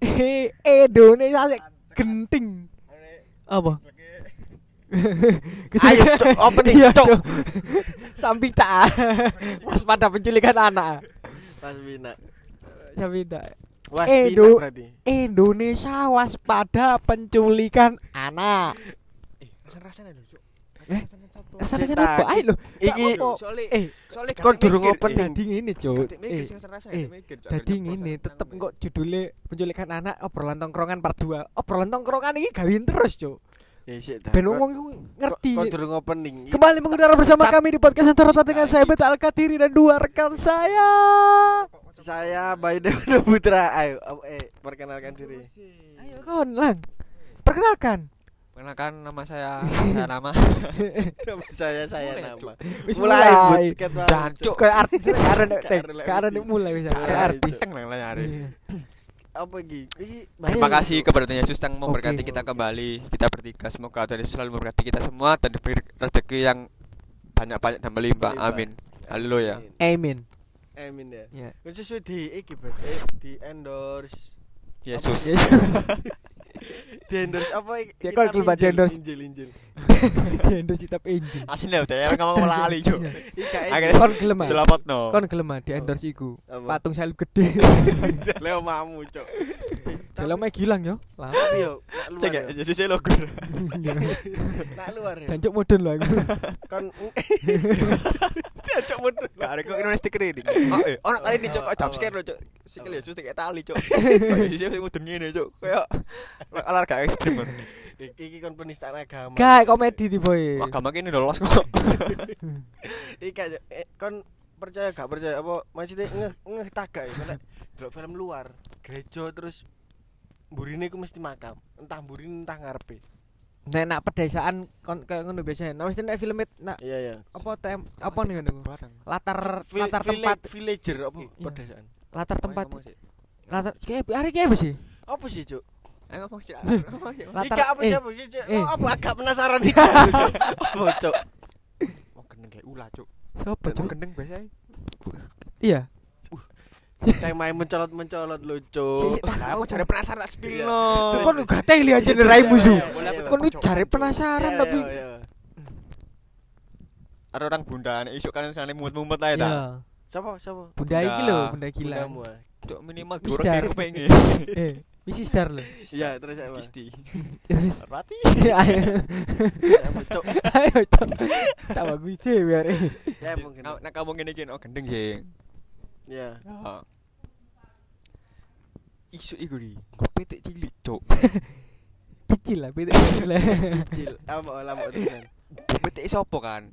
eh, eh Indonesia eh, ya, sih genting. apa? Ayo cok, opening iya, cok. Sambita Waspada penculikan anak. Wasbina Sambita Waspina eh, berarti. Indonesia waspada penculikan anak. Eh, rasan-rasan aja cok. Eh, apa? tak. Ayo lho. Iki Eh, kon durung opening. Dadi ngene, Cuk. mikir Eh, eh, Dadi ngene, nyoba tetep seneng, kok judulnya penculikan anak obrolan tongkrongan part 2. Obrolan tongkrongan ini gawin terus, Cuk. Ya. Ben wong iku ngerti. Kon durung opening. Kembali mengudara bersama kami di podcast Antarota dengan saya Beta Alkatiri dan dua rekan saya. Saya Bayu Putra. Ayo, eh perkenalkan diri. Ayo kon, Lang. Perkenalkan. Perkenalkan nama saya, saya nama Nama saya saya Mulai, nama. Wis Mulai Dan, Cuk. Kayak artis karena nek Karena wis mulai Karena artis. Teng lah nyari. Iya. Apa iki? Iki Terima kasih kepada Tuhan Yesus yang memberkati kita kembali. Kita bertiga semoga Tuhan Yesus selalu memberkati kita semua dan diberi rezeki yang banyak-banyak dan melimpah. Amin. Haleluya. Amin. Amin ya. Ya. Sesuai di iki, di endorse Yesus. Di endorse apa? Ya, Kitab kelima di Injil, endorse. Injil Injil. Indo citap Injil. Asli lho, saya ngomong lali, Cuk. Ika Akhirnya- Kon gelem. ah? Celapotno. Kon gelem ah di endorse iku. Apa? Patung salib gede. Leo mamu, Cuk. Dalam mah gilang yo. Lah. Yo. Cek ya, yo. Yesus logo. Nak luar ya. Dancuk modern lho aku. Kon Cok mutu. Gak ada kok Indonesia stiker ini. Oh, eh, ono Cuk. Kok jump scare lho, Cuk. Sikil Yesus kayak tali, Cuk. Kok Yesus sing mudun ngene, Cuk. Kayak olahraga ekstrim. kan. iki iki kon penistaan agama. Gak komedi di boy. Agama kene lolos kok. Ika eh, kon percaya gak percaya apa maksudnya ngeh ngeh tagak ya nek delok film luar gereja terus burine iku mesti makam entah burine entah ngarepe Nek nak pedesaan kon kayak ngono biasanya. Nah mesti nek film nak iya iya apa tem apa nih ngono. Latar Vi- latar tempat villager apa pedesaan latar tempat sih. latar kayak hari kayak apa sih? apa sih cuk Eh ngomong sih. Sih. Latar- Ika apa eh, siapa Cuk? Cuk, eh. oh, apa agak penasaran cuk apa cuk Oh, gendeng kayak ulah, Cuk. siapa tuh gendeng biasa iya Tema main mencolot-mencolot lucu. Iya. Aku cari penasaran sendiri lo. Kau lu gak teli aja ya, nih Rai musuh. Iya, Kau lu cari penasaran iya, tapi. Ada orang bunda nih isuk kan sana mumet-mumet aja tak. Siapa siapa? Bunda iki lho, bunda gila. Bunda minimal goreng pengen. Eh. Misi star lho. iya terus apa Kisti. Terus Rati. ayo. Ayo cok. Tak bagus sih biar. ya mungkin nah kamu gini gini, oh gendeng sih. ya Ya. Isu iku di, gue petik cilik cuk. Kecil lah, kecil lah. kecil apa lama tenan Bu petik sopo kan?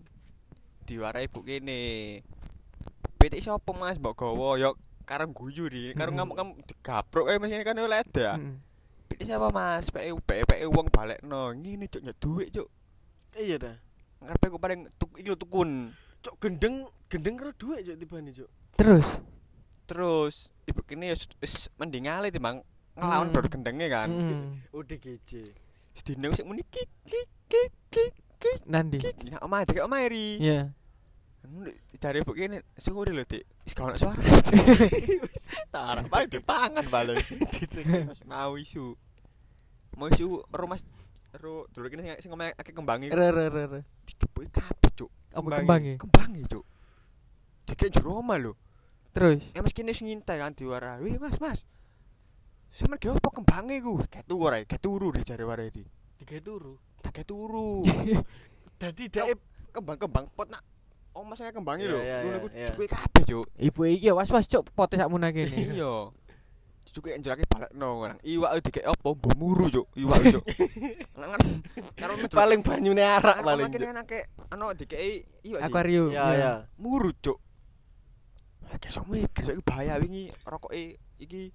Diwarai bu kene. Petik sopo mas, mbok gowo yo karang guyu karang Hmm. ngamuk kamu digaprok eh mesin kan oleh ada. Mm. Petik siapa mas? PE PE uang balik no, ngene cuk nyok duit cuk. iya dah Ngarepe aku paling tuk iki lho tukun. cuk gendeng gendeng karo duit cuk tibane cuk Terus Terus ibu kene ya wis mending ngale timbang ngelawan Hmm. dor gendenge kan. mm. udah kece Sedina sik muni kik kik kik kik kik Nandi. kik. Nek omah dek omah ri. Iya. Cari ibu kene sing udah lho dik. Wis gak ono suara. Tarah paling dipangan balik. Mau isu. Mau isu rumah ro dulu kene sing- sing ngomong akeh kembangi. Re re re re. Dicepuki kabeh cuk. Apa kembangi? Kembangi cuk. Dikek jero omah lho. Terus Ya mas sing ngintai kan diwara. Wih mas mas. Sampe ge opo kembange ku? Kayak turu ora, kayak turu di jare warai di. tiga turu Tak kayak turu. dadi dae Kembang-kembang pot nak. Oh mas saya kembangi Iya, lho. iya, Ngono iya, ku iya. dicukuki kabeh cuk. ibu iki was-was cok potes sak munah kene. Iya. Cukup yang jelake balekno nang. Iwak dikek opo? Mbok muru cuk. Iwak cuk. Nang karo paling banyune arak paling kene cuk nang kek ano dikei iwak. Akuarium. ya ya Muru cuk. Kayak sok mikir sok bahaya wingi rokoke iki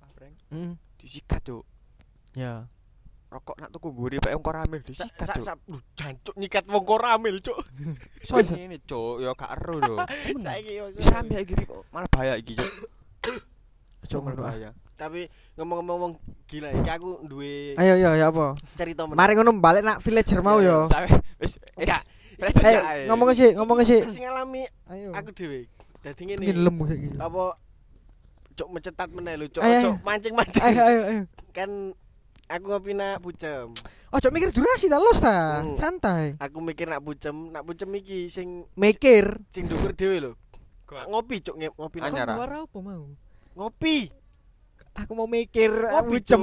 Apreng Mm. disikat cuk. Ya. Rokok nak tuku mburi pek wong koramil disikat cuk. sak lu jancuk nyikat wong koramil cuk So iso. Ini cuk, ya gak ero lho. saiki ambil iki kok malah bahaya iki cuk. Cuk Malah ah. bahaya. tapi ngomong-ngomong wong gila iki aku duwe Ayo yo ya apa? cerita menarik. Mari ngono balik nak villager mau yo. Sampe wis Enggak. Eh, ngomong sih, ngomong sih. sing ngalami Ayo. aku dhewe dadi ngene lemu saiki. apa cok mencetat meneh lho, cok ayo. mancing-mancing. Ayo ayo ayo. Kan aku ngopi nak bucem. Ojo mikir durasi ta los ta. Hmm. Santai. Aku mikir nak bucem, nak bucem iki sing Mikir. sing dhuwur dhewe lho. Ngopi nge- ngopi nak- Anyar. Nyara. Suara apa mau? ngopi. Aku mau mikir Ngopi, aku jam.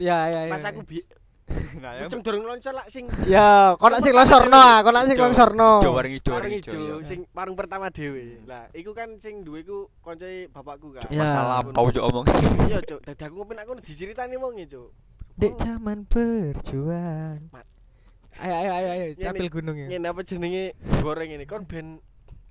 Ya ya ya. Pas aku bi Nah, bucem durung lonco lak sing Ya, kok nak sing longsorno, ah, kok nak sing Ijo. longsorno. Ijo warung ijo, Warung ijo, sing warung pertama dhewe. Lah, iku kan sing duwe iku koncoe bapakku kan. Ya. Masalah apa ojo omong. Iya, Cuk. Dadi aku ngopi nak kono diceritani wong e, Cuk. Dek zaman berjuang. Mat. Ayo ayo ayo ayo, capil gunung ya. Ngene apa jenenge goreng ini kon ben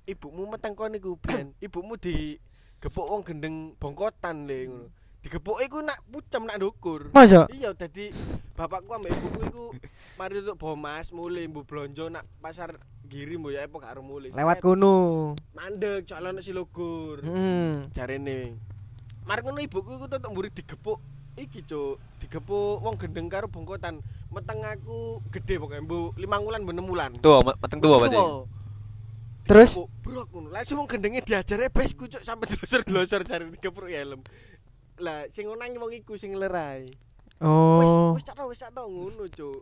ibumu meteng kon iku ben ibumu di gepuk wong gendeng bongkotan le ngono. Digepuk iku nak pucem nak ndukur. Masa? Iya, dadi bapakku ambek ibuku iku mari tutuk Bomas mulai mbu blonjo nak pasar giri mbu ya apa gak arep mulai. Lewat kono. mandek calon si logur. Hmm. jarene Mari ngono ibuku iku tutuk mburi digepuk iki cuk. Digepuk wong gendeng karo bongkotan. Meteng aku gede pokoknya mbu 5 wulan mbu 6 wulan. Tuh, meteng tua berarti. Tuwa. Terus? Brok ngono. Langsung wong gendenge diajare besku cuk sampe glosor-glosor jare digepuk helm lah sing ngonangi wong iku sing lerai. Oh. wis cak tau, wis cak tau ngono cuk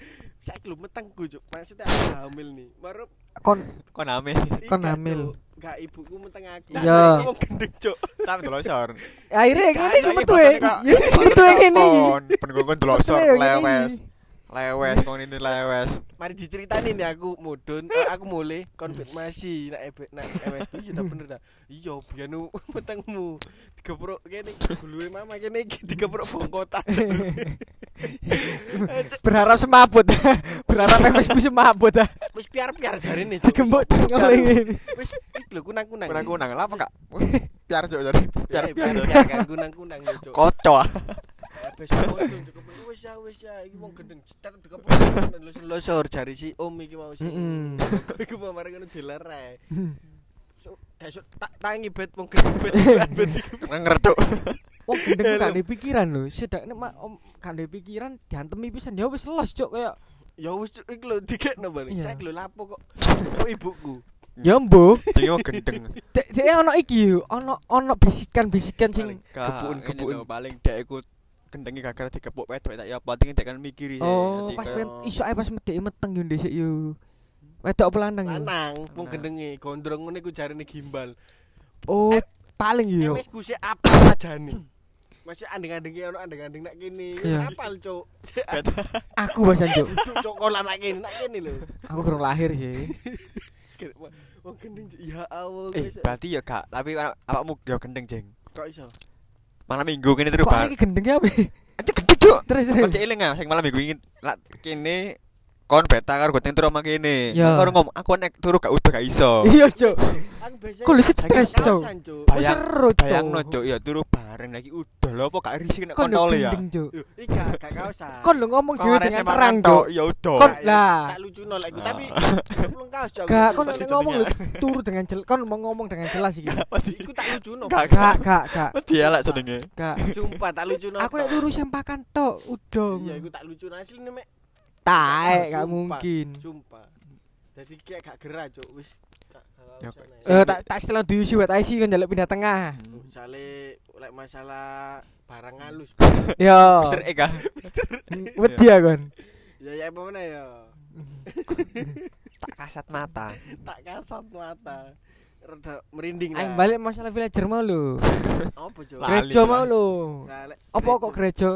saya belum matang gue maksudnya aku hamil nih. Baru kon kon hamil. Iya, kon hamil. Gak ibuku matang aku. Ya mau gendeng cuk. Sampe delosor akhire ngene tuh ya ini tuh yang ini penunggu kon telosor e, iya, lewes. Iya lewes hmm. kon ini lewes. mari diceritain nih aku mudun eh, aku mulai konfirmasi nak nak MSB ya tak bener dah iya bianu petangmu, tiga pro kene guluwe mama kene tiga pro bongkotan berharap semabut. Berharap MSP semabut. Dah. wis piar-piar jari nih digembok ngoleh wis lho kunang-kunang. Kunang-kunang. Lha apa enggak piar jok jari. Piar-piar kunang-kunang kocok. Mudun cukup wis ya wis ya iki wong gendeng cetet dikeprok losor jari si Om iki mau sing. Kok iku mau mari ngono dilerai. So, besok tak tangi bet wong gendeng bet bet iku. Ngertuk. Wong gendeng gak ada pikiran lho. Sedak nek mak om gak ada pikiran diantemi pisan ya wis los cuk kayak Ya wis iki lho dikekno. Iya. Saiki lho lapo kok ibuku. ya. Jadi mau gendeng. Dek dek ono iki ono ono bisikan-bisikan sing kepun. Paling dek iku gendengi gara-gara dikepuk wedok tak ya penting dek kan mikiri sih. Oh, Nanti pas ben iso ae pas medhek meteng yo ndhisik yo. Wedok apa lanang yo? Lanang wong Lanang. gendenge gondrong ngene iku jarine gimbal. Oh, paling yo. MS ku sik apa ajane. Masih andeng-andenge ono andeng-andeng nak kene. Apal, Cuk. Aku bahasan cuk. Cuk cokolan nak kene, nak kene lho. Aku kurang lahir sih. Wong gendeng ya Allah. Eh, wis. berarti ya kak, tapi awakmu ya gendeng, Jeng. kok iso? Malam minggu kene terus Kok iki gendengnya apa? Itu gede, Cuk. Terus terus. cek eling ah, sing malam minggu ingin lak kene kon beta karo goteng turu kene. Ya. Karo ngomong aku nek turu gak udah gak iso. Iya, biasanya Kok lu stres. Kok Bayang- seru, Cuk. Bayangno, Cuk, ya turu bareng lagi udah lho apa gak risik nek Kon kon oleh ya. Yo, Ika, gak kaosan. Kon lu ngomong dhewe dengan terang, tok, Cuk. ya udah. Kon- Gak, lah. Tak lucu nol iku, Ah. tapi belum kaos Cuk. Gak, kon ngomong lu jenenge. turu dengan jelas. Kon mau ngomong dengan jelas iki. Iku tak lucu nol. Gak, Gak, gak, gak. Dia lah jenenge. Gak. Sumpah tak lucu nol. Aku nek turu sempakan tok, udah. Iya, iku tak lucu asli mek. Taek, gak Sumpah. mungkin. Sumpah. Jadi kayak gak gerah, Cuk. Wis. Gak. Eh, tak tak setelah diusi wet IC kon njaluk pindah tengah. Misale lek masalah barang halus. Yo. Mister Eka. Wedi ya kon. Ya ya apa meneh ya. Tak kasat mata. Tak kasat mata. Rada merinding Aing lah. balik masalah villager mau lho. Apa, Cuk? Gereja Mas. mau lho. Lek Apa kok gereja?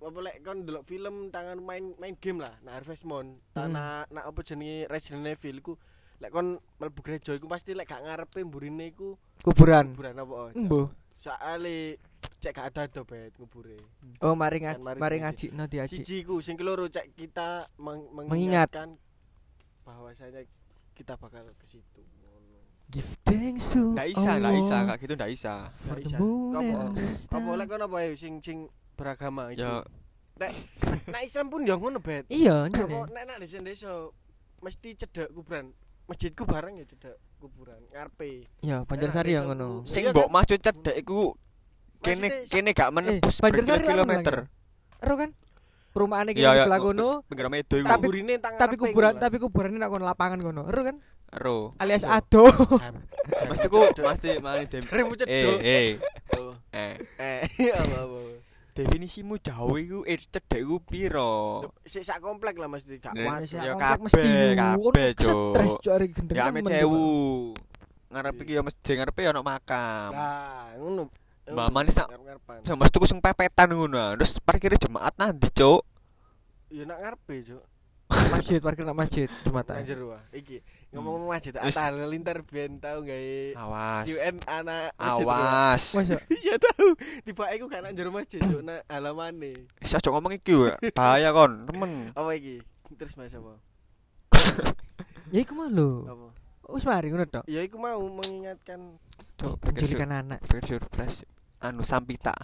Apa lek kon delok film tangan main main game lah nah Harvest Moon tanah nak apa jenenge Resident Evil iku lek kon mlebu gereja iku pasti lek gak ngarepe mburine iku Kuburan. kuburan apa oh, Embo. soale cek gak ada do bet kubure Oh, mari ngaji, mari mari ngaji. no diaji. siji iku sing keloro cek kita meng- Mengingat. mengingatkan bahwasanya kita bakal ke situ ngono Give thanks to Ndak isa, ndak Allah isa, kak gitu ndak isa. for the isa. moon Apa? and the apa star. lek kon apa ae sing sing beragama iku Ya nah Islam pun ya ngono bet Iya, Apa nyene. nek nak desa-desa mesti cedek kuburan. Masjidku bareng ya cedek kuburan ngarepe. Ya, Banjarsari ya ngono. sing mbok maju cedek iku kene kene gak menembus Eh, berkilometer. Ero kan? Perumahan iki iya. sebelah kono, Pinggir medo iku. Tapi- Kuburine tang tapi kuburan ngono tapi kuburan nak kono lapangan kono. Ero kan? Ero. Alias ado. kan. Mas tuku mesti mani dem. Eh, eh. Eh, Eh, apa apa. apa. Definisimu jauh iku eh cedek iku piro? Sik sak komplek lah Mas gak kuat. Ya, kabeh, kabeh, gendeng Ya ame. Cuk. Ngarep iki ya masjid ngarepe ya ono makam. Nah, ngono. Mbak Manis nak- ngarep-ngarepan. Ya mesti tuku sing pepetan ngono. Terus parkire jemaat nanti, Cuk. Ya nak ngarepe, Cuk. Masjid, parkir nak masjid Jumatan. Nang jero ah. Iki ngomong masjid Wis. atal linter ben tau gawe Awas. UN anak masjid. Awas. Iya tahu. Tiba aku gak nang jero masjid, Cuk, nak halamane. Wis aja ngomong iki ya. Bahaya kon, temen. Apa iki? Terus Mas apa? ya iku lho. Apa? Wis mari ngono tok. Ya iku mau mengingatkan sur- Penculikan anak. pikir surprise. Anu sampita.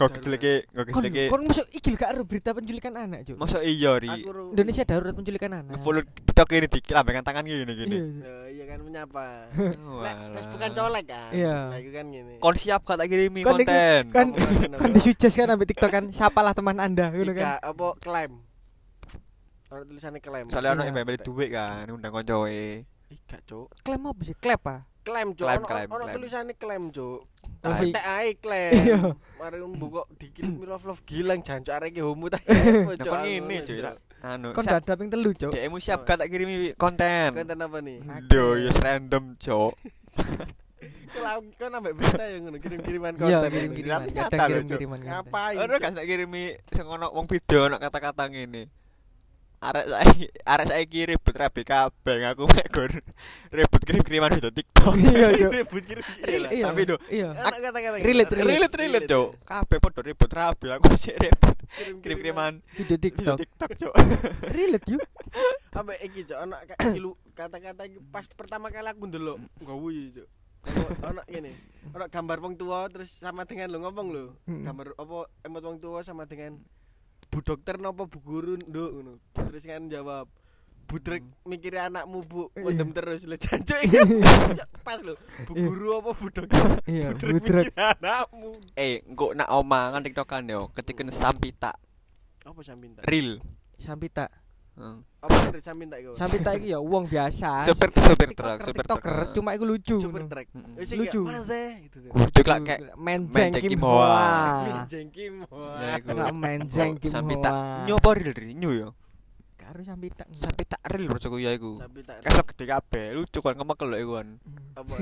Kok keceleke, kok keceleke. kon masuk iki gak ada berita penculikan anak, Cuk. Masa iya ri. Indonesia darurat penculikan anak. Follow TikTok ini dikilambekan tangan gini gini. Iya. Ya, iya kan menyapa. Walah. Nek Facebookan colek kan. Iya. Nah, iku kan gini. Kon siap gak tak kirimi konten. kan kan disuggest kan sampai TikTok kan siapalah teman Anda ngono Ika, kan. apa klaim? Ono tulisannya klaim. Soalnya ono Iya. yang duit kan, undang koncoe. Ika, Cuk. Klaim apa sih? Klep ah. Klaim, Cuk. Klaim, Ono- klaim, Ono klaim. tulisannya klaim, Cuk. Oh, Tak sih. tek ae klaim. Mari mbok dikirim love love gilang jancuk arek iki homo ta. Kon ngene Cuk. tak- Anu, Kon siap. dada ping telu, Cuk. DMmu siap gak tak kirimi konten. Konten apa nih? Duh, ya random, Cuk. Kalau kan ambek berita yang ngono kirim-kiriman konten. Iya, kirim-kiriman. Tapi Kadang. Ngapain? Ora Cuk? gak tak kirimi sing ono wong video ono kata-kata ngene. Arek saiki arek saiki ribut rabi kabeh aku mek gur ribut kirim-kiriman video TikTok. Iya, Cuk. Ribut kirim. Iya. Iya. Tapi lho, Iya. Anak kata-kata. Relate, Relate relate, Cuk. Kabeh padha ribut rabi aku sik ribut kirim-kiriman Video video TikTok. TikTok, Cuk. Relate yuk. Ambek iki, Cuk, ana kata-kata pas pertama kali aku ndelok nggawu Cuk. Ono- ngene. Ono gambar wong tua terus sama dengan lo ngomong lo. Hmm. Gambar apa emot wong tua sama dengan bu dokter napa bu guru nduk? Ngono. Terus kan jawab Budrek mikiri anakmu bu. Mendem terus lho jancuk pas lho. Bu guru apa bu dokter? Iya, Budrek anakmu. Eh, engko nak omangan TikTokan yo, ketiken sampita. Apa sampinta real. Sampita. Apa dari sampinta iku Sampita iki ya wong biasa. Supir TikToker, truk, TikToker, truk. cuma iku lucu. super wis Lucu. lucu mas eh gitu tuh Kudu lak kayak menjeng Menjeng Kim Kim Hoa. Hoa. jengkim Ya, iku. Lak menjeng Kim sampita. Hoa. Nyo real ri? Nyo yo. Karo sampita. Sampita real bro ya iku. Kasok gede kabeh, lucu kan ngemekel lho iku kan. apa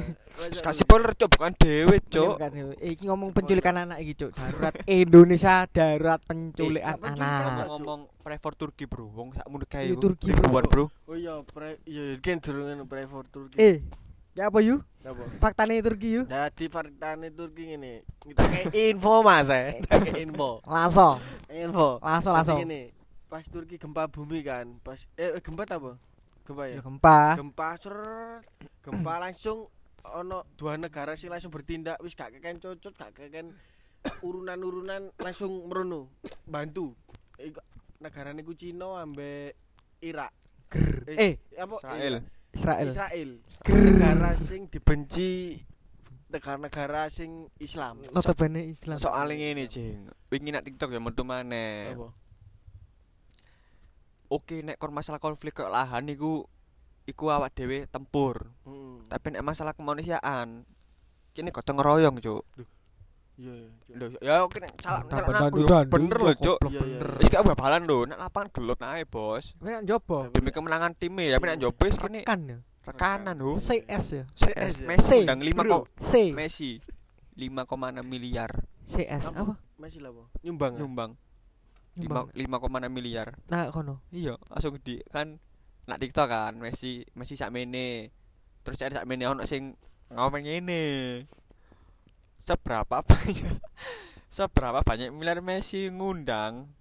Terus kasih spoiler cok bukan dewe cok. Kan, eh, iki ngomong penculikan anak iki, Cuk. Darurat Indonesia darurat penculikan anak. Cuk. Ngomong prefer Turki bro, wong sak mun kae Iya, iku. Turki, bro. ribuan bro. oh iya pre iya kan durungan pre for Turki Eh, ya apa yuk? apa Faktane Turki yuk. jadi faktane Turki ngene kita kayak info mas eh kita kayak info Langsung, info langsung, langsung. ngene pas Turki gempa bumi kan pas eh eh, gempa apa gempa ya Ya gempa. gempa ser gempa langsung ono dua negara sih langsung bertindak wis gak keken cocot gak keken urunan-urunan langsung merono bantu Iku, negara niku Cina ambek Irak Ger. Eh, apa Israel. Israel. Israel negara sing dibenci negara-negara sing Islam Notabene Islam. Soal ngene jeng. Wingi nak TikTok ya metu maneh. apa Oke nek kon masalah konflik kok lahan iku iku awak dhewe tempur. Hmm. Tapi nek masalah kemanusiaan kini gotong royong cuk. iya iya ya oke nek salah nek aku bener lho cuk. Iya, iya, bener. Wis gak babalan lho, nek lapangan gelut ae bos. Nak jopo. Demi kemenangan tim ya, tapi nek njobo wis kene Kan ya. rekanan lho. CS ya. CS ya. Messi undang 5 Bro. kok. Messi 5,6 miliar CS Apa? masih lah apa nyumbang nyumbang Nyumbang. 5,6 miliar. Nah, kono. Iya, langsung di kan nak TikTok kan Messi Messi sakmene. Terus ada sakmene ono sing ngomong ngene. Seberapa banyak seberapa banyak miliar Messi ngundang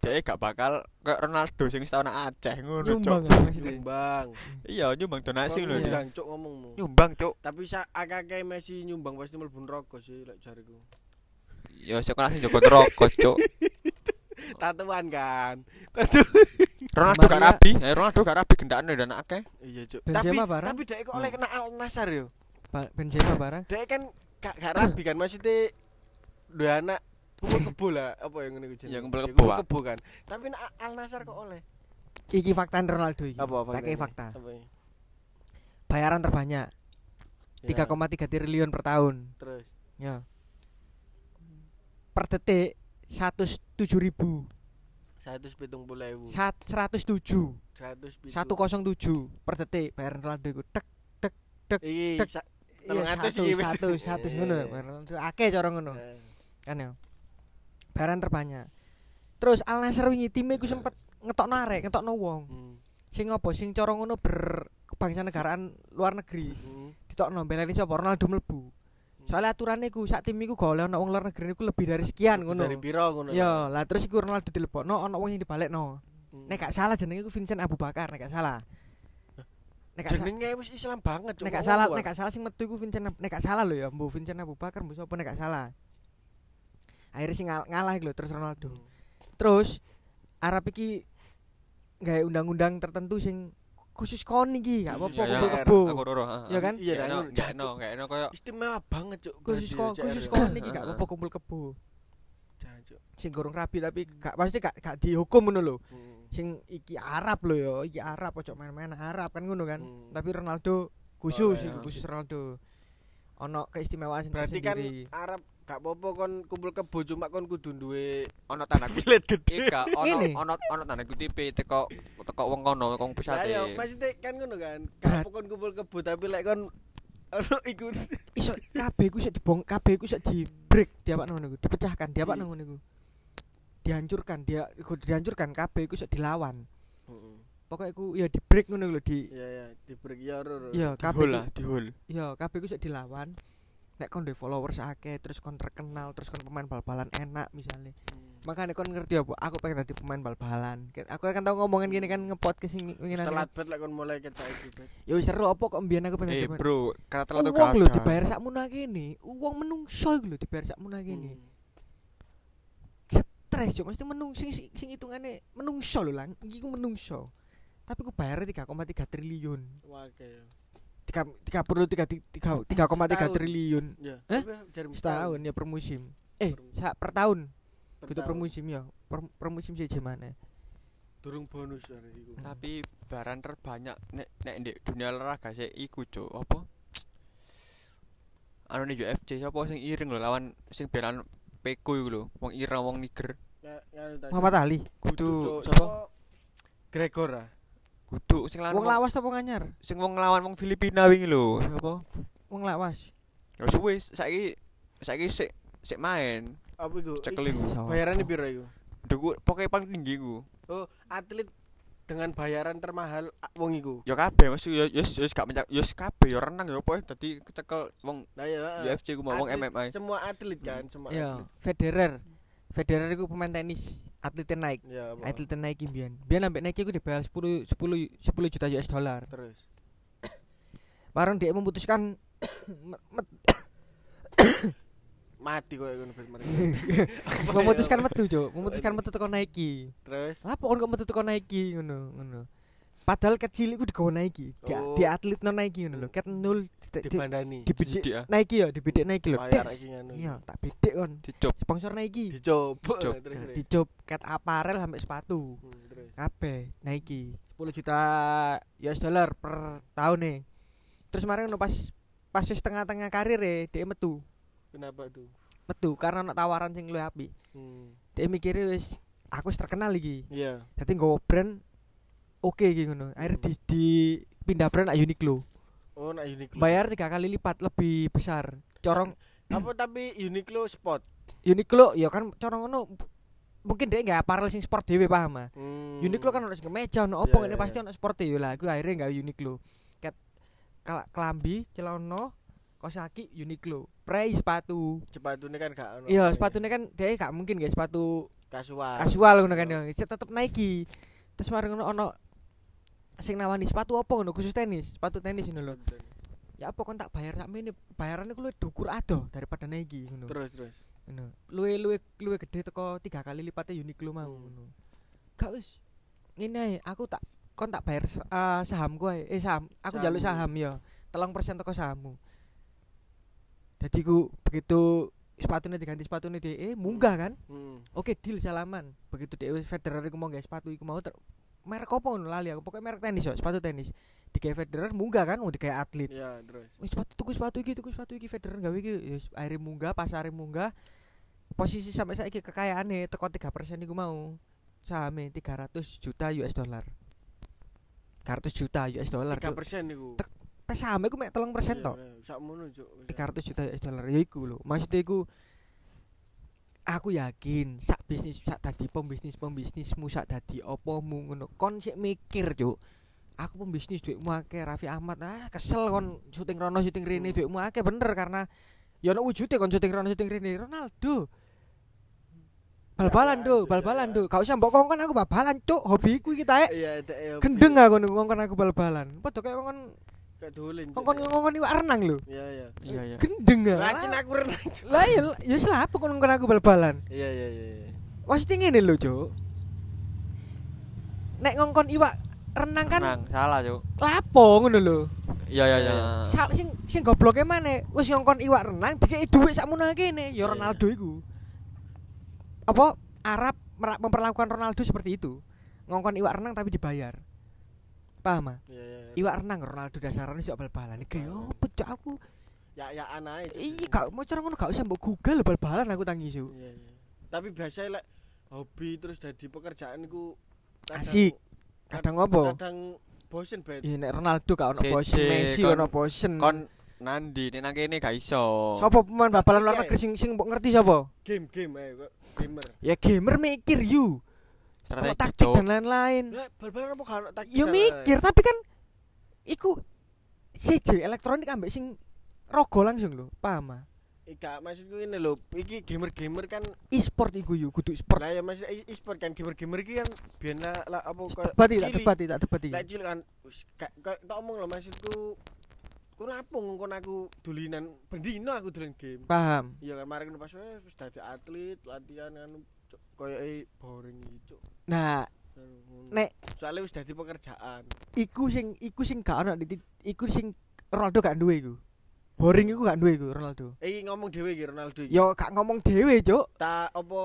dia gak bakal kayak Ronaldo sing setahun Aceh ngono Nyumbang ya, nyumbang Iya, nyumbang donasi lho. Nyumbang cuk ngomongmu Nyumbang, Cuk. tapi sa akeh Messi nyumbang pasti mlebu neraka sih lek jariku Ya sekolah sing Joko rokok, Cuk. Tatuan kan tatu Ronaldo gak rabi, eh Ronaldo gak rabi gendakane dan akeh. iya cuk tapi barang? tapi dek kok oleh kena Al Nasar yo Benzema barang. dek kan gak gak rabi kan maksudnya dua anak kumpul kebo lah apa yang ngene kuwi Ya, kumpul Ya, kebo, kebo kan tapi nek Al Nasar kok oleh Iki fakta Ronaldo iki. apa apa Pakai fakta. ini? Bayaran terbanyak Ya, 3,3 triliun per tahun. terus Ya. per detik 107.000 170.000. Sat- 107 107. 107 per detik bayar Ronaldo iku. Tek Tek. sa- iya, 300 satu, iki wis. satu, satu Iya, ngono iya. bayar Ronaldo. Akeh cara ngono. Eh, kan ya. Bayaran terbanyak. Terus Al Nassr wingi time iku sempet ngetokno arek ngetokno wong. Hmm, sing apa? Sing cara ngono ber kebangsaan negaraan luar negeri. Hmm. ditokno belani sapa? Ronaldo mlebu soalnya aturannya iku sak tim iku gak ono wong luar negeri iku lebih dari sekian ngono Dari piro ngono. ya lah terus iku Ronaldo dilebokno ono wong yang dibalekno Hmm. nek gak salah jenenge iku Vincent Abu Bakar nek gak salah nek gak jenenge wis Islam banget nek gak salah nek gak salah sing metu iku Vincent nek gak salah lho ya mbu Vincent Abu Bakar mbu sapa nek gak salah akhirnya sing ngal- ngalah iku lho terus Ronaldo Hmm. terus Arab iki gawe undang-undang tertentu sing khusus kon iki gak apa-apa iya. kebo Aku roro, heeh. Iya kan? Iya, Gak kan? enak, gak enak, koyo Istimewa banget, Cuk. khusus kon khusus kon iki gak apa-apa kumpul kebo sing gorong rapi tapi gak pasti gak gak dihukum ngono lho Hmm. sing iki Arab lho ya iki Arab ojo main-main Arab kan ngono kan Hmm. tapi Ronaldo khusus Oh, iya. khusus Ronaldo ono keistimewaan sing Berarti kan. Arab gak apa-apa kon kumpul kebo cuma kon kudu duwe tanda kutip bilet gede. Iya, ono Ngene. ono ono tanda kutip teko teko wong kono, wong Lah pusate. ya maksudnya kan ngono kan. Gak apa kon kumpul kebo tapi lek kon ono iku iso kabeh iku iso dibong kabeh iku iso di break diapakno ngono iku dipecahkan diapakno ngono iku dihancurkan dia iku dihancurkan kabeh iku iso dilawan Heeh. pokoknya iku ya di break ngono lho di Iya ya, di break ya ro. ya kabeh lah, iku- dihol. ya kabeh iku iso dilawan nek kon followers akeh terus kon terkenal terus kon pemain bal-balan enak misalnya Hmm. makanya kon ngerti apa aku pengen dadi pemain bal-balan aku kan tau ngomongin gini kan ngepodcast sing ngene Telat bet lek kon mulai ya wis seru apa kok mbiyen aku pengen Eh, bro, kata telat tuh Uang lho ada. dibayar sakmu kene. Uang menungso iku lho dibayar sakmu kene. Hmm. Stres yo mesti menung sing sing sing hitungane menungso lho lang. Iki ku menungso. Tapi ku bayar 3,3 triliun. Wah, oke. 3 3 3 3,3 Setahun. triliun Ya. Eh? setahun ya per musim. Eh, Per- sak per tahun. per Gitu per musim ya. Per, per musim sih mana. Durung bonus are iku. Tapi barang terbanyak nek nek di dunia olahraga sih iku cuk apa? Anu nih UFC siapa sing iring lho lawan sing belan Peko iku lho, wong Iran wong Niger. Muhammad Ali. Kudu? Sapa? Gregor ah. Kudu sing lawan Wong lawas apa nganyar? sing wong nglawan wong Filipina wingi lho, apa? Wong lawas. Ya wis saiki saiki sik sik main. Apa iku? Cekel iku. Sopo? Bayarannya piro iku? Duku pokoke paling tinggi iku. Oh, atlet dengan bayaran termahal ah, wong iku. Ya kabeh mesti ya ya ya gak mencak ya kabeh ya renang ya apa dadi kecekel wong Nah ya. ah. UFC ku mau wong MMA. Semua atlet kan, semua Ya, atlet. Federer. Federer iku pemain tenis. Atletnya naik. Ya? Atletnya naik Bian. Bian sampai naik iku dibayar 10 10 10 juta US dollar. terus. Barang dia memutuskan me- me- Mati kok ngono memutuskan metu, Cuk. Memutuskan metu teko Nike. Terus Apa kon kok metu teko Nike ngono, ngono. Padahal kecil iku digawa Nike. Di, Oh. di atlet no Nike ngono lho. Ket nol di, di, dibandani. dibidik ya. Nike ya, dibidik Nike lho. Bayar Des. iki ngono. Iya, tak bidik kon. Dicop. Sponsor Nike. Dicoba Dicoba. terus. terus. Dicob ket aparel sampai sepatu. Hmm, terus. kabeh Nike 10 juta US dollar per tahun nih terus kemarin pas pas wis tengah-tengah karir e dia metu Kenapa tuh? metu karena ono tawaran sing luwih apik Hmm. dia mikirnya wis aku terkenal iki Iya. dadi nggawa brand oke iki ngono. Akhirnya di, di pindah brand nak Uniqlo. Oh, nak Uniqlo. bayar tiga kali lipat lebih besar. Corong. Apa tapi Uniqlo spot? Uniqlo ya kan corong ngono mungkin dia nggak apparel sing sport dhewe paham ah? Hmm. Uniqlo kan sing kemeja Iya, opo iya, ngene pasti iya. ono sport yo lah. Aku akhirnya gawe Uniqlo. Ket kala klambi celana kosaki Uniqlo. Prei sepatu. Sepatunya kan gak iya sepatunya kan dia gak mungkin guys sepatu kasual. kasual ngono kan ya. Tetep Nike. Terus mari ngono ono sing nawani sepatu apa ngono? Khusus tenis sepatu tenis ngono lho. Ya apa kon tak bayar sakmene bayarannya ku luwih dukur ado daripada Nike ngono. Terus terus. ngono. Luwe luwe luwe gede teko tiga kali lipatnya Uniqlo mau Hmm. ngono. Gak wis. Ngene aku tak kon tak bayar uh, saham gue eh saham aku jaluk saham ya. Telung persen teko sahammu. Jadi ku begitu sepatunya diganti sepatunya dia eh munggah kan? Hmm. oke deal salaman. Begitu dia Federer iku mau sepatu iku mau ter merek apa ngono? Lali aku. Pokoknya merek tenis yo sepatu tenis. Digawe Federer munggah kan? Mau digawe atlet. Iya, terus. Wis sepatu tuku sepatu iki tuku sepatu iki. Federer gawe iki. Ya wis, akhirnya munggah pasare munggah. Posisi sampai saiki kekayaane teko 3% iku mau. Sahame 300 juta US dollar. 300 juta US dollar tiga Cuk. persen iku. Tek- Pas sahame iku mek 3% tok. sakmono cuk 300 juta US dollar. Ya iku lho. Maksudnya iku aku yakin sak bisnis sak dadi pembisnis pembisnismu sak dadi opomu ngono. Kon sik mikir cuk. Aku pembisnis duitmu akeh Raffi Ahmad. Ah kesel kon syuting rono syuting rene Hmm. duitmu akeh. Bener karena ya ono wujude kon syuting rono syuting rene. Ronaldo. Bal-balan Ya, do ya, bal-balan ya. do gak usah mbok kongkon aku bal-balan cuk. Hobiku iki tae iya dek ya gendeng aku ngongkon aku bal-balan. Padha kayak kongkon gak dolen Cuk. kongkon ngongkon iwak renang lho iya iya Iya iya. gendeng ah. racun aku renang lah ya ya selapa kon ngongkon aku bal-balan iya iya iya iya. Maksudnya ngene lho, Cuk. Nek ngongkon iwak renang kan Tenang, salah, Cuk. lapo ngono lho. Iya iya iya. Sal sing sing gobloke maneh wis ngongkon iwak renang dikeki dhuwit sakmono kene, ya Iya, Ronaldo iku. Apa Arab memperlakukan Ronaldo seperti itu. Ngongkon iwak renang tapi dibayar. Paham ah? iya iya Iwak renang Ronaldo dasarane sok bal-balan. Iki yo Cuk aku. ya ya anae. Iya gak mau cara ngono gak usah mbok Google bal-balan aku tangi su. iya iya tapi biasa lek hobi terus jadi pekerjaan iku Asik. Kadang opo? kadang bosen ben Iya nek Ronaldo gak ono bosen, Messi ono bosen. Kon nandi nek nang kene gak iso. Sopo pemain bal-balan luar Iya. negeri sing sing mbok ngerti sapa? game game ae kok gamer Ya gamer mikir you. Strategi, taktik dan lain-lain. lah Ya mikir tapi kan iku CJ elektronik ambek sing rogo langsung lho, paham ah? Ika maksudku ini lho, iki gamer-gamer kan E-sport iku you, kudu e-sport. lah ya maksud e-sport kan gamer-gamer iki kan biyen lah, lah apa koyo Debat iki, tak cilik. debat iki, tak debat iki. Lek cilik kan wis tak omong lho maksudku ku napung kon aku dulinan bendino aku dolen game. Paham. Iya kan mari pas wis dadi atlet, latihan kan koyo e boring iki, Cuk. Nah. Nek- soalnya wis dadi pekerjaan. iku sing iku sing gak ono tit- iku sing Ronaldo gak duwe iku. Boring iku gak duwe iku Ronaldo. Iki ngomong dhewe iki Ronaldo iki. Yo gak ngomong dhewe, Cuk. Ta apa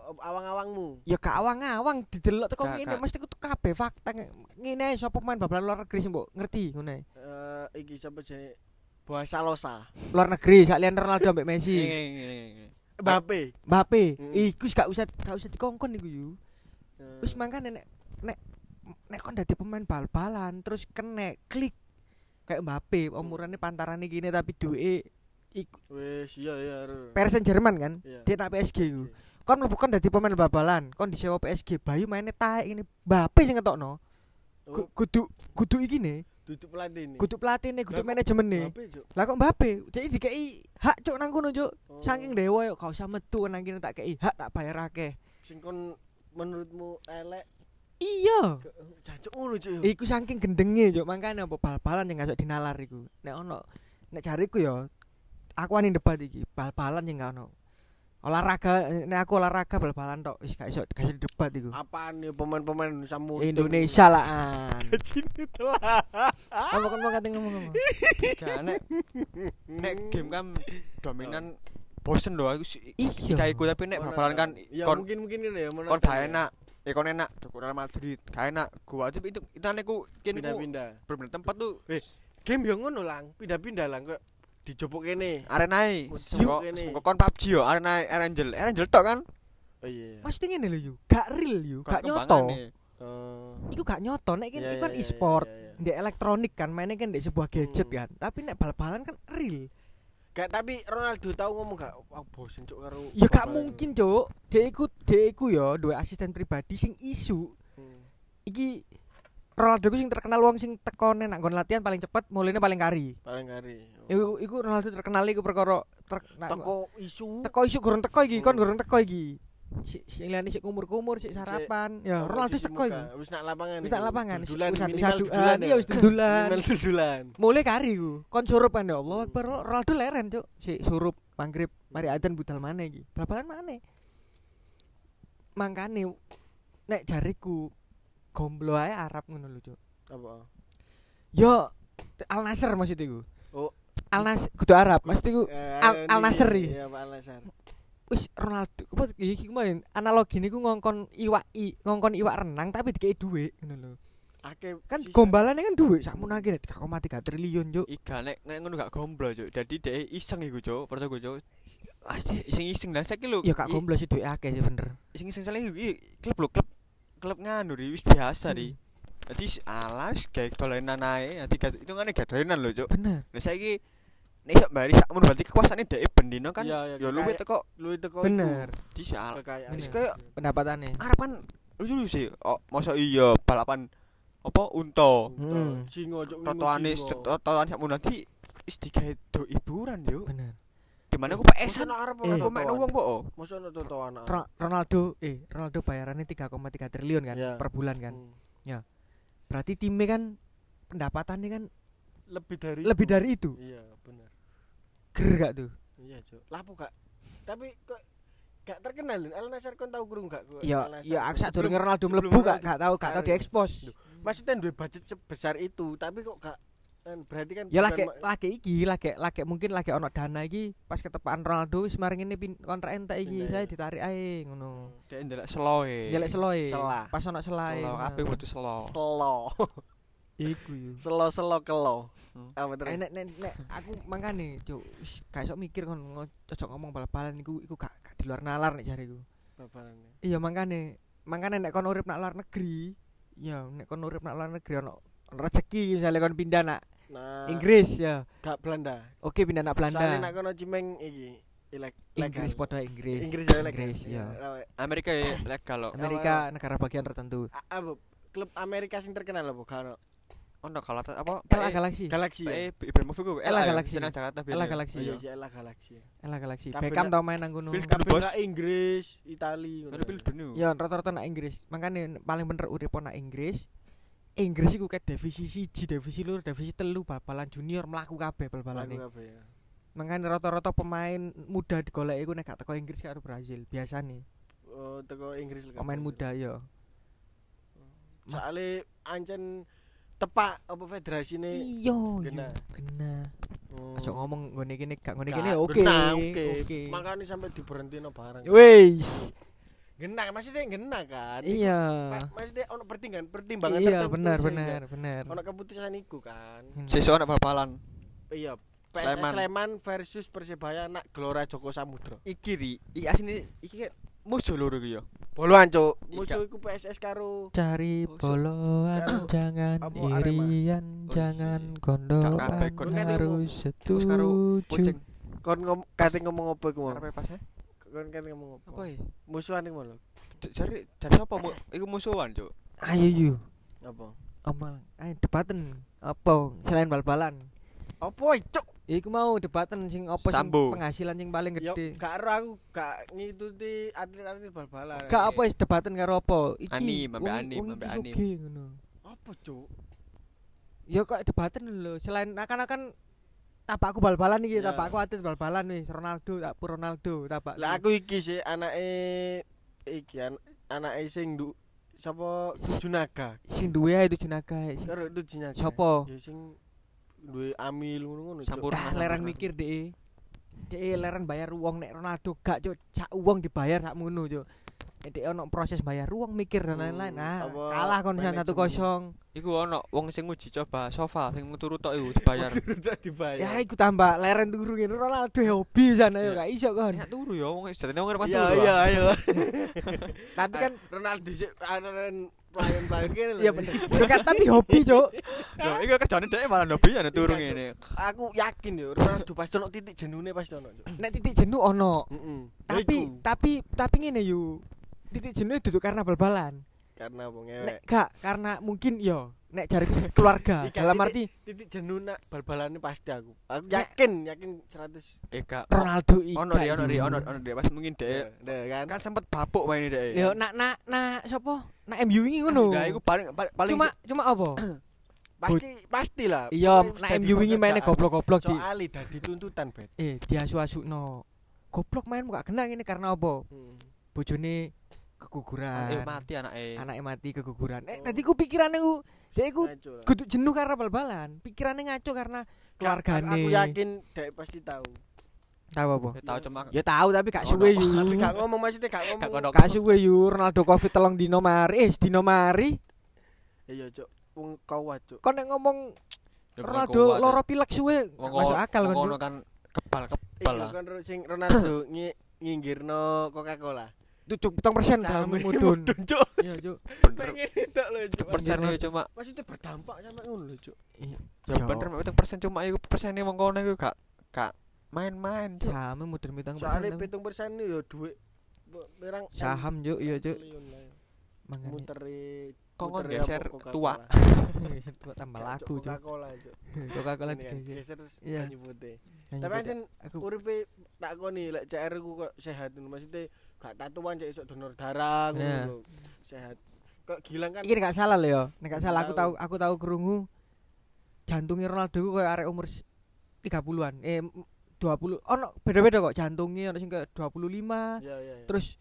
apa awang-awangmu? Ya gak awang-awang didelok teko ngene, mesti kudu kabeh fakta ngene sapa pemain bal-balan luar negeri sing mbok ngerti ngono ae. Eh iki sapa jenenge? Bahasa Losa. Luar negeri sak Ronaldo ambek Ngene, Messi. Mbappe. Mbappe, Mm. iku gak usah gak usah dikongkon iku yu. Eh, Wis mangkane nek nek nek kon dadi pemain bal-balan terus kena klik kayak Mbappe umurane pantarane gini tapi duwe iku Wis iya iya. Saint Germain kan Iya. dia nak PSG iku Oke. kon mlebu kon dadi pemain bal-balan kon disewa PSG Bayu mainnya taek ini Mbappe sing ngetokno Oh, Ku- kudu kudu iki ne duduk pelatih ini. kudu pelatihne kudu Lah kok Mbappe, Cuk. lah kok Mbappe jadi dikei hak cuk nang kono cuk Oh. saking dewa yo gak usah metu nang kene tak kei hak tak bayar akeh sing kon menurutmu elek iya ke- jancuk ngono Cuk. Iku saking gendenge yo makane apa bal-balan yang gak dinalar iku. Nek ono nek jariku yo aku wani debat iki, bal-balan yang gak ono. Olahraga nek aku olahraga bal-balan tok wis gak iso gak iso debat iku. Apaan nih pemain-pemain mutu? Indonesia lah an. Gajine telah. Apa kon mau kate ngomong-ngomong? Gak nek nek game kan dominan bosen loh aku sih Iya. iku tapi nek bal-balan kan ya mungkin mungkin ya kon gak enak eh kon enak Real Madrid gak enak gua tapi itu itu aneh ku kene ku pindah-pindah bener tempat tuh Eh. game yang ngono lang pindah-pindah lang kok dijopok kene arena kene. sengko kon PUBG yo arena Angel Angel tok kan oh iya Mesti ngene lho yu, gak real yu, Kon gak nyoto. oh Iku gak nyoto nek Iya, kan iku kan e-sport. Ndek elektronik kan mainnya kan ndek sebuah gadget Hmm. kan. Tapi nek bal-balan kan real. Gak tapi Ronaldo tahu ngomong gak wah bosen cuk karo Ya gak mungkin, Cuk. Dia iku dia iku ya duwe asisten pribadi sing isu Hmm. iki Ronaldo sing terkenal wong sing tekone nak nggon latihan paling cepet, mulane paling kari. paling kari Iku iku Ronaldo terkenal iku perkara ter, teko isu teko isu gorong teko iki, kon Hmm. gorong teko iki. Si si liyane sik kumur-kumur, sik sarapan. Ya Apa, Ronaldo teko iku. wis nak lapangan Wis nak lapangan, Dudulan, wis minimal dudulan iya, wis dudulan. minimal dudulan Mulai kari ku. Kon surup kan ya Allah Akbar Ronaldo leren, Cuk. Si surup maghrib, mari adzan budal maneh iki. Bal-balan maneh. Mangkane nek jariku gomblo ae Arab ngono lho, Cuk. apa Yo Al Nasr maksud iku. Oh. Al Nasr kudu Arab, maksud iku Eh, Al- Al Nassr iki. iya Pak Al Nassr wis Ronaldo apa iki kemarin analogi niku ngongkon iwak i, ngongkon iwak renang tapi dikei dhuwit ngono lho. akeh Kan gombalane kan dhuwit sakmono akeh 3,3 triliun, Cuk. Iga nek ngono gak gomblo cuk. Dadi dhek iseng iku cuk, percaya gue cuk. Iseng-iseng lah saiki lho Ya gak gomblo sih duwe akeh bener. iseng-iseng iki klub lho klub klub nganu ri wis biasa ri Hmm. Jadi alas kayak dolenan ae, dadi gak hitungane gak dolenan lho, Cuk. Bener. Lah saiki nek iso bari sakmono berarti kekuasaane dhek bendino kan iya, ya luwih teko Lu itu kok Bener. di sal. kekayaan. Wis kaya Pendapatane. Arab kan lucu sih. Oh, masa iya balapan apa unta. Hmm. Singo cuk. Totoane totoane sakmono dadi wis digawe do hiburan yo. Bener. Di mana aku pesan Arab Eh. aku mek wong kok. Mosok ono totoan. Ro- Ronaldo eh Ronaldo bayarannya 3,3 triliun kan Iya. per bulan kan. Hmm. Berarti timnya kan pendapatannya kan Lebih dari lebih itu. dari itu. Iya, bener. Ger gak tuh? Iya, Cuk. Lapo gak? Tapi kok gak terkenal. Al Nassr kon tau krungu gak? kok Ya, Al Nassr? ya aku sak durunge Ronaldo mlebu gak gak tahu gak tahu diekspos. Maksudnya duwe budget sebesar itu, tapi kok gak kan berarti kan Ya lagi lagi iki, lagi lagi mungkin lagi ono dana iki pas ketepaan Ronaldo wis maring ini pin- kontrak entek iki, saya ditarik ae ngono. Dek ndelok seloe. Jelek seloe. Pas ono selae. Selo kabeh butuh selo. selo. Iku yo. Selo-selo kelo. Hmm. Apa terus? Eh, nek nek nek aku mangkane, Cuk, gak iso mikir kon ojo ngomong bal-balan iku iku gak, gak di luar nalar nek jariku. Babalannya. Iya mangkane, mangkane nek kon urip nak luar negeri, ya nek kon urip nak luar negeri ono rezeki misalnya kon pindah nak Nah, Inggris ya. gak Belanda. Oke pindah nak Soalnya Belanda. nak kono cimeng iki ilek Inggris podo Inggris. Inggris ya. Inggris ya. Iya. Amerika ya legal loh. Amerika negara bagian tertentu. A- Apa klub Amerika sing terkenal apa? Kan Ono kalau apa? Ella Galaxy. Galaxy. Eh, ya? Ibrahimovic ku Ella ya, Galaxy. Senang Jakarta Ella Bill. Galaxy. Oh iya, ya. si Ella Galaxy. Ella Galaxy. Beckham tau main nang kono. Bos. nak Inggris, Itali Ono Bill dunia. Ya rata-rata nak Inggris. Makane paling bener urip nak Inggris. Inggris iku kayak divisi siji, divisi loro, divisi telu bal-balan junior mlaku kabeh bal-balane. Ya? Makane rata-rata pemain muda digoleki iku nek gak teko Inggris karo Brazil biasane. Oh, teko Inggris lah. Pemain muda ya. Soale ancen tepak apa federasine Iya, Gena. iya, Gena. Oh. Aja ngomong ngene kene gak ngene kene oke. oke. Makanya sampai diberhentino barang. Wis. Gena maksudnya gena kan. Iya. Ma- Maksudnya ono pertimbangan pertimbangan Iya, tertentu benar benar benar. Ono keputusan iku kan. Hmm. Sesuk ono bal-balan. Iya. PS Sleman. Sleman versus Persebaya nak Gelora Joko Samudro. Iki ri, iki asine iki kan musuh loro iki ya. Boloan, Cuk. Musuh iku PSS karo Cari Oh, boloan Karo- jangan irian Oh, jangan iya. kabeh, kon kan harus setuju kon ngom kate ngomong apa iku mau? Karepe pas e. Kon kate ngomong apa? Apa ya? Musuhan iku lho. Jare jare sapa mu? Iku musuhan, Cuk. ayo yuk Apa? omal ayo debaten apa selain bal-balan Apa cuk? iku mau debaten sing apa sing penghasilan sing paling Yo gede gak ero aku gak ngikuti atlet-atlet bal-balan. gak apa wis debaten karo apa iki Anim, ambek wong- anim, ambek anim. sugih ngono Apa cuk? ya kok debaten lho selain akan-akan tapakku bal-balan iki, tapakku atlet bal-balan nih, Ronaldo, tak pur Ronaldo, tapak. Lah aku iki sih anake iki an anake sing du sapa Junaga. Sing duwe itu Junaga. Karo itu Junaga. Sapa? Ya sing duwe Amil ngono-ngono. Sampur ah, leren mikir deh Dek leran bayar uang nek Ronaldo gak cuk, cak uang dibayar sak ngono cuk. Nek dek ono proses bayar uang mikir dan lain-lain. Hmm, nah, kalah kon 1-0. Iku ono wong sing nguji coba sofa sing turu tok iku dibayar. Dibayar. Ya iku tambah leren turu ngene Ronaldo hobi sana yo Iya. gak iso kon. Enak turu ya wong jatine wong Iya turu. iya iya. Tapi kan Ronaldo sih anakan pelayan-pelayan kene lho. iya bener. Yo kan tapi hobi cuk. Yo iku kerjane dhek malah hobi ana turu ngene. Aku yakin yo Ronaldo pasti ono titik jenune pasti ono. Cuk. Nek titik jenuh ono. Heeh. Tapi tapi tapi ngene yo. Titik jenuh duduk karena bal-balan. Karena apa ngewek. Nek gak karena mungkin yo nek jari keluarga. Ika, Dalam titik- arti titik jenuh nak bal-balannya pasti aku. Aku yakin, yakin 100. Eh gak Ronaldo iki. ono ri ono ri ono ono pas mungkin Deh kan. kan sempet babuk wae dhek. Yo nak nak nak sapa? Nak MU ini ngono. Nah, iku paling paling paling cuma cuma apa? Pasti pastilah. Iya, nak MU ini mainnya pekerjaan. goblok-goblok di. Soalnya dadi tuntutan, Bet. Eh, diasu-asukno. Goblok main gak kena ini karena apa? Hmm. Bojone eh keguguran. mati anake. Anaknya mati keguguran. Eh, Oh. tadi ku pikirane ku dia ku kudu jenuh karena bal-balan. Pikirannya ngaco karena keluargane. Aku yakin dek pasti tahu. tahu apa? Ya tahu cuma Ya tahu tapi gak Oh, suwe yu. Tapi gak ngomong maksudnya gak ngomong. Gak suwe yu Ronaldo Covid telung dino mari. Eh, dino mari. Iya, Cuk. Wong kawat, Cuk. Kon nek ngomong Ronaldo loro pilek suwe. Masuk akal kon. ngono kan kebal kebal lah kan sing Ronaldo ngi- nginggirno Coca-Cola. Tucuk petang persen dalam mudun. mudun, Cuk. Iya, Cuk. Pengen itu Cuk. persen ya cuma Maksudnya berdampak sampe ngono lho, Cuk. ya bener petang persen cuma iku persene wong kono iku gak gak main-main Cuk. Saham mudun petang persen. pitung persen yo duit pirang M Saham, Cuk, iya, Cuk. Muteri muteri geser tua. Tua tambah Cuk, laku, Cuk. Kan, digeser. geser Iya. Tapi aku uripe tak koni lek CR ku kok sehat maksudnya gak tatuan cek isok donor darah ngono. Sehat. Kok gilang kan iki gak salah lho ya. Nek gak salah aku tahu aku tahu krungu jantungnya Ronaldo ku koyo arek umur s- 30-an. Eh m- 20. Ono beda-beda kok jantungnya ono sing kayak 25, Iya iya. iya. terus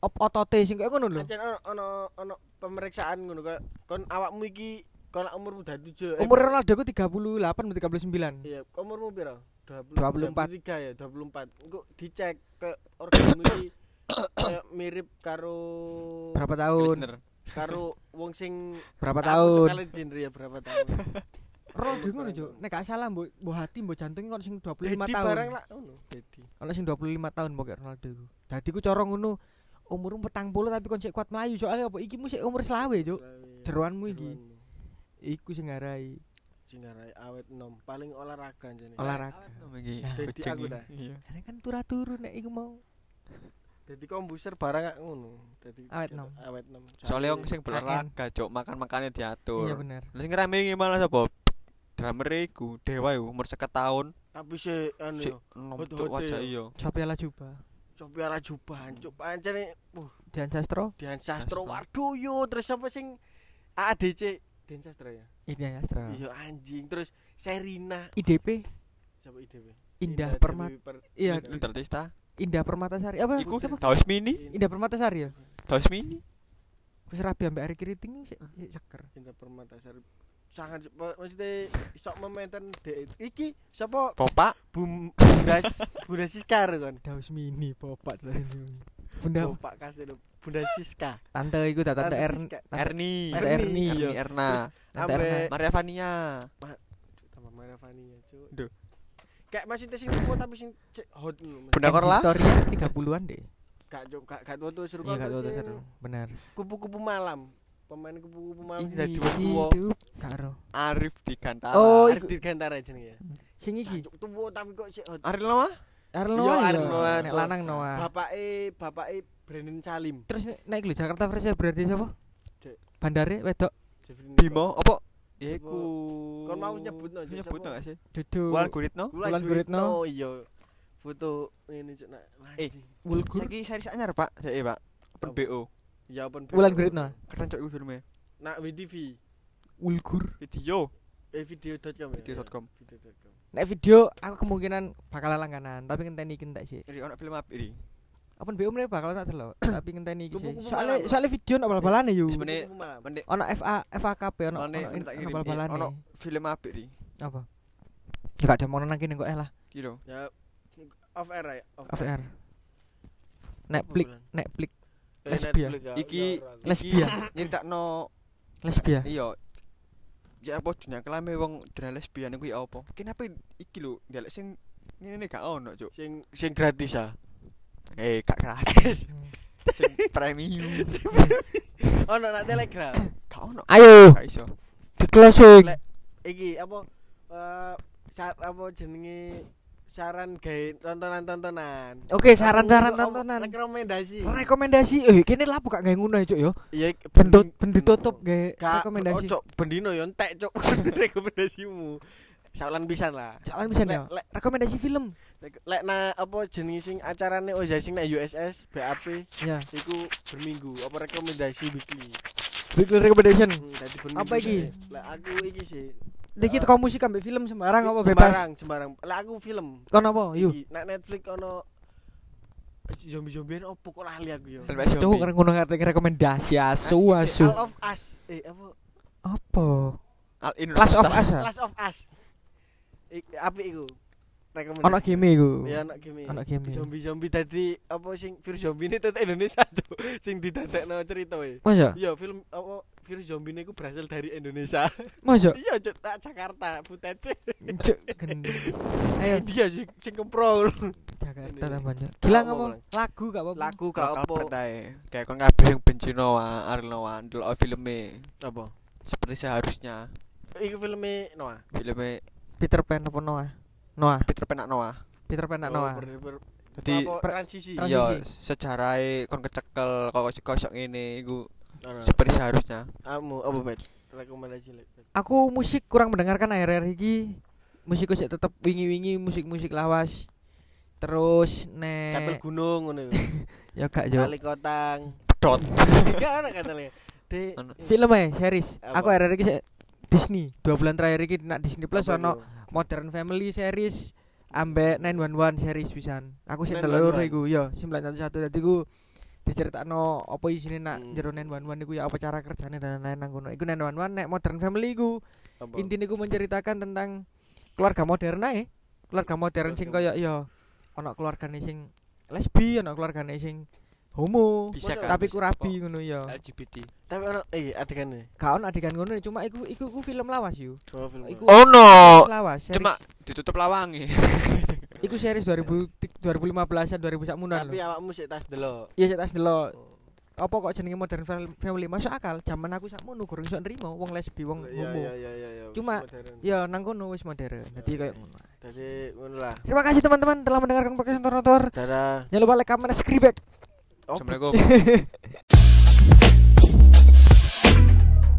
op otote sing kayak ngono lho. Ancen ono ono ono pemeriksaan ngono kok kon awakmu iki kon umurmu udah 7 Umur Ronaldo ku 38 atau 39. Iya, umurmu piro? 20, 24. 23 ya, 24. Engko dicek ke organmu iki kayak mirip karo Berapa tahun? Listener. karo wong sing Berapa tahun? genre ya berapa tahun. Ronaldo ngono, Cuk. Nek gak salah mbok mbok hati mbok jantung kok sing 25 Dedi tahun. barang lah ngono, dedi. Ono sing 25 tahun pokoknya Ronaldo iku. Dadi ku cara ngono umurmu petang puluh tapi kon sik kuat melayu soalnya apa iki mu sik umur selawe cuk Jeroanmu iki. iku sing ngarai Singarai awet nom paling olahraga jane. olahraga Awet nom iki. Dadi aku dah. Iya. Karena kan turu-turu nek iku mau Dadi kombuser barang ngono. Dadi Awet nom. Awet nom. Soalnya wong sing berolahraga, Cuk, makan-makannya diatur. iya bener Lah sing rame iki malah sapa? Drummer iku, Dewa iku umur 50 tahun. tapi si anu Si yo nom Hot-hot cuk wajah ya. iya. Sopiala Juba Sophia Rajuban cuk pancene uh Dian Sastro Dian Sastro. Wardoyo terus apa sing ADC Dian Sastro ya. Dian Sastro Iya anjing terus Serina IDP siapa IDW? Indah Permata Dewi Per- Iya. Indah Inter Tista. Indah Permatasari apa? Iku siapa? Daus Mini, Indah Permatasari ya? Daus Mini. wis rabi ambek Ari Keriting sik sik seger. Indah Permatasari. Sangat maksudnya sok memaintain dek iki siapa Popak, Bum Bundas Bunda Siska kan Daus mini popak Bunda Bapak kasih Bunda Siska. Tante iku tante Tante tante Erni, Tante Erni. Erni Iya. Erna, Tante Erna. Maria Vania. Cuk, tambah Maria Vania cuk. Duh. Kayak masih sing tua tapi sing hot ngono, Mas. Bunda Korla. Historia 30-an deh. Gak gak gak tua tuh seru iya gak tahu sing seru. bener kupu-kupu malam. Pemain kupu-kupu malam. Ini jadi tua. hidup karo Arif di Gantara. Oh, Arif Dirgantara jenenge ya. Sing iki? Tua tapi kok sik hot. Ariel Noah? Ariel Iya, Noah Ariel iya. Noah nek tuh. lanang Noah. Bapake bapake Brandon Salim. Terus nek- naik lho Jakarta versi berarti siapa? Dek. Bandare wedok. Bimo, apa? Ya Siapa? iku. Kon mau nyebutno, Cuk, Nyebutno gak sih? Dudu Wulan Guritno. Wulan Guritno. Guritno iya foto ini cuk nak Eh. Wulgur Saiki seri anyar, Pak. Saiki, Pak. Open Apa? BO. ya open Wulan BO. Guritno Keren iku filmnya. nak WTV Wulgur Video. eh video.com Video.com. Video.com nek video aku kemungkinan bakalan langganan tapi ngenteni iki entek sih Ini ono film apa ini? Apa BO meneh bakalan tak delok tapi ngenteni iki malam. soalnya video nak bal-balane yo. Mendek ono FA FAKP ono ono ono bal-balane Ono film apa ini? apa ya gak jamono nang kene kok eh lah Gitu. ya off air ya off air Netflix? Netflix Eh, ya. Iki- lesbian Nyeritakno lesbian iya. Ya apa dunia kelame wong dunia lesbian iku ya apa? Kenapa iki lho ndelok sing ngene gak ono, Cuk. sing sing gratis ya Eh, gak gratis. premium. ono nak telegram? Gak ono. ayo. Gak iso. di closing iki apa eh saat apa jenenge saran gawe tontonan-tontonan? Oke saran-saran tontonan. rekomendasi? Rekomendasi. Eh kene lah buka gawe ngono cuk yo iya bendut bendut tutup gawe rekomendasi. Ojo bendino yo entek cuk rekomendasimu. Saulan pisan lah. soalnya bisa ya rekomendasi film lek, na apa jenenge sing acarane Oza sing nek USS BAP ya iku berminggu apa rekomendasi weekly. weekly recommendation Hmm. Apa iki? sih. Lek aku iki sih. Diki Eh, teko musik ambek film sembarang apa bebas Sembarang, sembarang. Lek aku film. kon apa yuk Nek Netflix ono zombie-zombie opo kok lali aku yo. Tuh zombie. kan ngono ngerti rekomendasi asu asu. All of Us. Eh apa? Apa? Last of Us. ah? Last of Us. Ik, apik iku. Rekomendasi. Ono game iku. Ya anak game. Ono game. Zombie-zombie tadi apa sing virus zombie ini tetep Indonesia cuk sing didadekno cerita e. Masa? Iya film apa virus zombie ini berasal dari Indonesia. Mosok iya, Cuk, tak Jakarta, footage. Cuk, gendeng. Ayo India sing sing kempro. Jakarta tambahnya. Gila Ngomong, lagu gak apa-apa. Lagu gak apa. Kayak kon kabeh yang benci Noah, Ariel Noah, ndelok filme Apa? seperti seharusnya. Iku filme Noah. Filme Peter Pan apa Noah? Noah, Peter Pan nak Noah. Peter Pan nak Oh, Noah. ber- ber- Jadi transisi. Iya sejarah kon kecekel kok kosok ngene iku seperti seharusnya. Kamu apa, Bet? Rekomendasi. Aku musik kurang mendengarkan akhir-akhir iki. Musikku sih tetep wingi-wingi musik-musik lawas. Terus Capel nek gunung ngono ya gak yo. Kali kotang. Pedot. Gak ana katanya. Ono. Film e, series. Apa? Aku akhir-akhir iki Disney. Dua bulan terakhir iki nak Disney Plus ono? Modern Family series ambek 911 series pisan. Aku sing 911. telur iku yo 911 dadi ku diceritakno apa isine nak Hmm. jero 911 iku ya apa cara kerjane dan lain-lain nang kono. Iku 911 nek Modern Family iku intine iku menceritakan tentang keluarga modern ae. Keluarga modern sing kaya ya ana keluargane sing lesbi, ana keluargane sing homo, Bisa kan, tapi bisa. ku rabi ngono ya. LGBT. Tapi ono eh adegane. Gak ono adegan ngono cuma iku iku, iku film lawas yo. Oh, film. Iku Oh no. lawas. series- Cuma ditutup lawangi. iku series 2000 2015-an 2000 sakmunan Tapi lho. awakmu sik tas delok. Iya saya tas delok. Apa kok jenenge modern fam- family masuk akal? Zaman aku sakmono gurung iso nrimo wong lesbi, wong Iya homo. iya iya iya iya. Cuma-. Ya nang kono wis modern. Dadi Iya, kayak iya. ngono. Jadi ngono lah. Terima kasih teman-teman telah mendengarkan podcast Nonton Dadah. Jangan lupa like, comment, dan Opet.